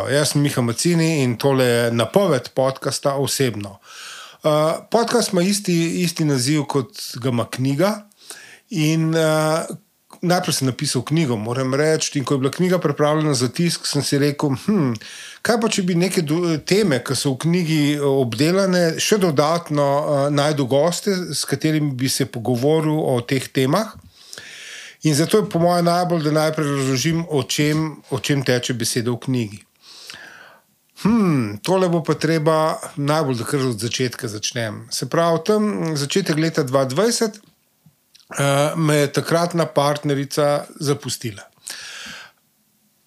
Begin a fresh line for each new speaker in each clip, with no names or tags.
Živijo, jaz sem Miha Macini in tole je napoved podcasta osebno. Uh, podcast ima isti, isti naziv kot ga ima knjiga. In uh, najprej sem napisal knjigo, moram reči. In ko je bila knjiga pripravljena za tisk, sem si rekel, hm, kaj pa če bi neke teme, ki so v knjigi obdelane, še dodatno uh, najdel goste, s katerimi bi se pogovoril o teh temah. In zato je po mojem najbolj, da najprej razložim, o čem, o čem teče beseda v knjigi. Hmm, tole bo pa treba najbolj, da kar od začetka začnem. Se pravi, tam začetek leta 2020 uh, eh, me je takratna partnerica zapustila,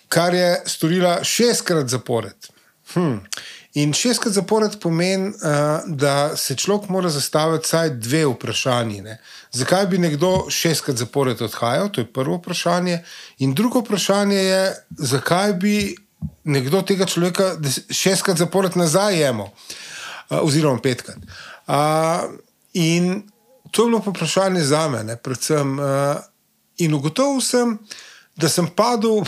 kar je storila šestkrat zapored. Hmm. In šestkrat zapored pomeni, uh, da se človek mora zastaviti vsaj dve vprašanji. Ne? Zakaj bi nekdo šestkrat zapored odhajal? To je prvo vprašanje. In drugo vprašanje je, zakaj bi nekdo tega človeka šestkrat zapored nazaj jemal, uh, oziroma petkrat. In to je bilo vprašanje za me, predvsem. Uh, in ugotovil sem, da sem padel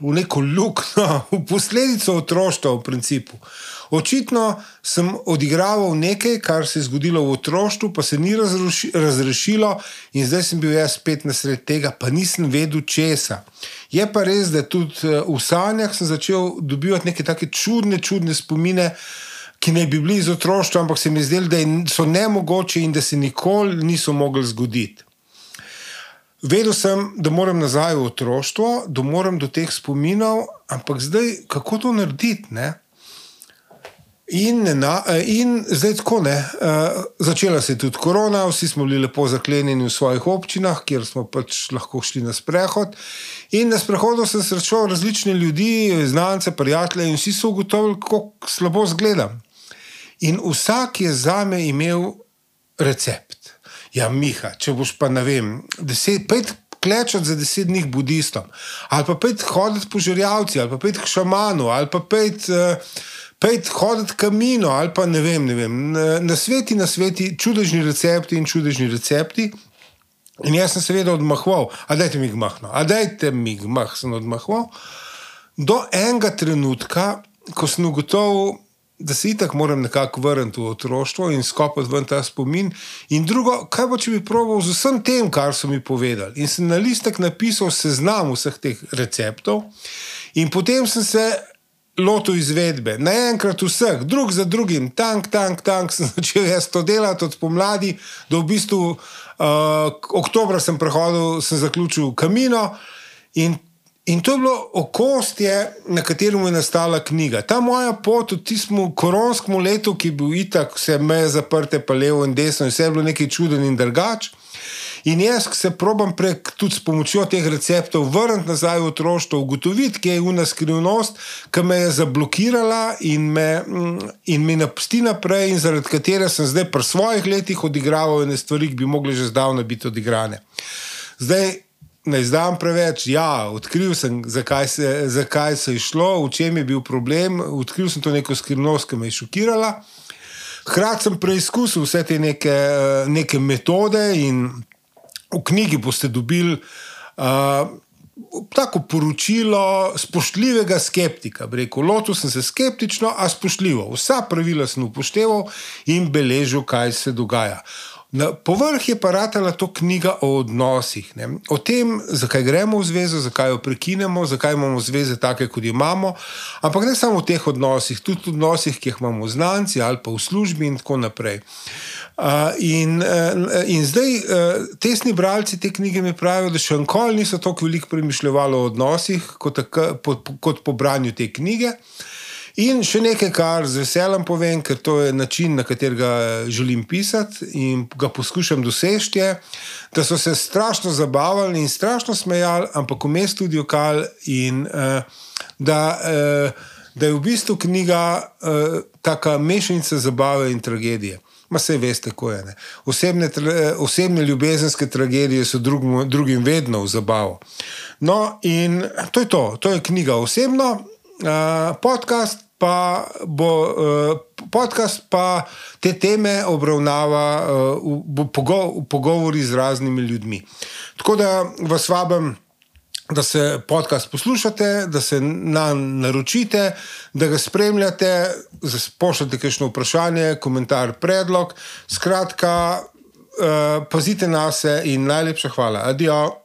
v neko luknjo, v posledico otroštva, v principu. Očitno sem odigraval nekaj, kar se je zgodilo v otroštvu, pa se ni razruši, razrešilo, in zdaj sem bil jaz spet na sred tega, pa nisem vedel česa. Je pa res, da tudi eh, v sanjah sem začel dobivati neke tako čudne, čudne spomine, ki ne bi bili iz otroštva, ampak se mi zdelo, da so nemogoče in da se nikoli niso mogli zgoditi. Vedel sem, da moram nazaj v otroštvo, da moram do teh spominov, ampak zdaj, kako to narediti? Ne? In, na, in zdaj tako ne. Uh, začela se je tudi korona, vsi smo bili lepo zaklenjeni v svojih občinah, kjer smo pač lahko šli na sprehod. In na sprehodu sem srečal različne ljudi, znance, prijatelje, in vsi so ugotovili, kako slabo zgledam. In vsak je za me imel recept. Ja, Miha, če boš pa ne vem, deset, pet klečati za deset dni budistom, ali pa pet hoditi po žrjavci, ali pa pet k šamanu, ali pa pet. Uh, Pejte hoditi kamino ali pa ne vem, ne vem. Na sveti, na sveti, čudežni recepti in čudežni recepti. In jaz sem seveda odmahval, a dajte mi gmahno, a dajte mi gmah, sem odmahval. Do enega trenutka, ko sem ugotovil, da se itak moram nekako vrniti v otroštvo in skopati ven ta spomin. In drugo, kaj bo, če bi proval z vsem tem, kar so mi povedali. In sem na listek napisal seznam vseh teh receptov, in potem sem se lotil izvedbe, naenkrat vseh, drug za drugim, tank, tank, tank, sem začel jaz to delati od pomladi do v bistvu uh, oktobra sem prehodil, sem zaključil kamino in, in to je bilo okostje, na katerem je nastala knjiga. Ta moja pot v tistem koronskem letu, ki je bil itak, vse meje zaprte, pa levo in desno, in vse je bilo nekaj čuden in drugačen. In jaz se probam prek tudi s pomočjo teh receptov vrniti nazaj v otroštvo, ugotoviti, kje je ena skrivnost, ki me je zablokirala in me, mm, in me napusti naprej, in zaradi katere sem zdaj pri svojih letih odigraval ene stvari, ki bi mogle že zdavno biti odigrane. Zdaj, ne izdam preveč. Ja, odkril sem, zakaj se, zakaj se je šlo, v čem je bil problem, odkril sem to neko skrivnost, ki me je šokirala. Hkrati sem preizkusil vse te neke, neke metode in v knjigi boste dobili uh, tako poročilo spoštljivega skeptika. Rekel, lotil sem se skeptično, a spoštljivo. Vsa pravila sem upošteval in beležil, kaj se dogaja. Na povrh je pa ratala to knjiga o odnosih, ne? o tem, zakaj gremo v zvezo, zakaj jo prekinemo, zakaj imamo zveze take, kot jih imamo. Ampak ne samo v teh odnosih, tudi v odnosih, ki jih imamo v znanci ali pa v službi in tako naprej. Uh, in, uh, in zdaj, uh, tesni bralci te knjige mi pravijo, da še enkoli niso tako veliko premišljali o odnosih kot, kot, kot po branju te knjige. In še nekaj, kar z veseljem povem, ker to je način, na katerega želim pisati in ga poskušam doseči, je, da so se strašno zabavali in strašno smejali, ampak vmes tudi okal in uh, da, uh, da je v bistvu knjiga uh, taka mešanica zabave in tragedije. Ma se veste, kako je. Osebne, osebne ljubezenske tragedije so drugim, drugim vedno v zabavo. No, in to je to, to je knjiga osebno, uh, podcast pa bo uh, podcast, pa te teme obravnava uh, v, pogo v pogovori z raznimi ljudmi. Tako da vas vabim da se podcast poslušate, da se nam naročite, da ga spremljate, pošljete kakšno vprašanje, komentar, predlog. Skratka, uh, pazite na se in najlepša hvala. Adijo.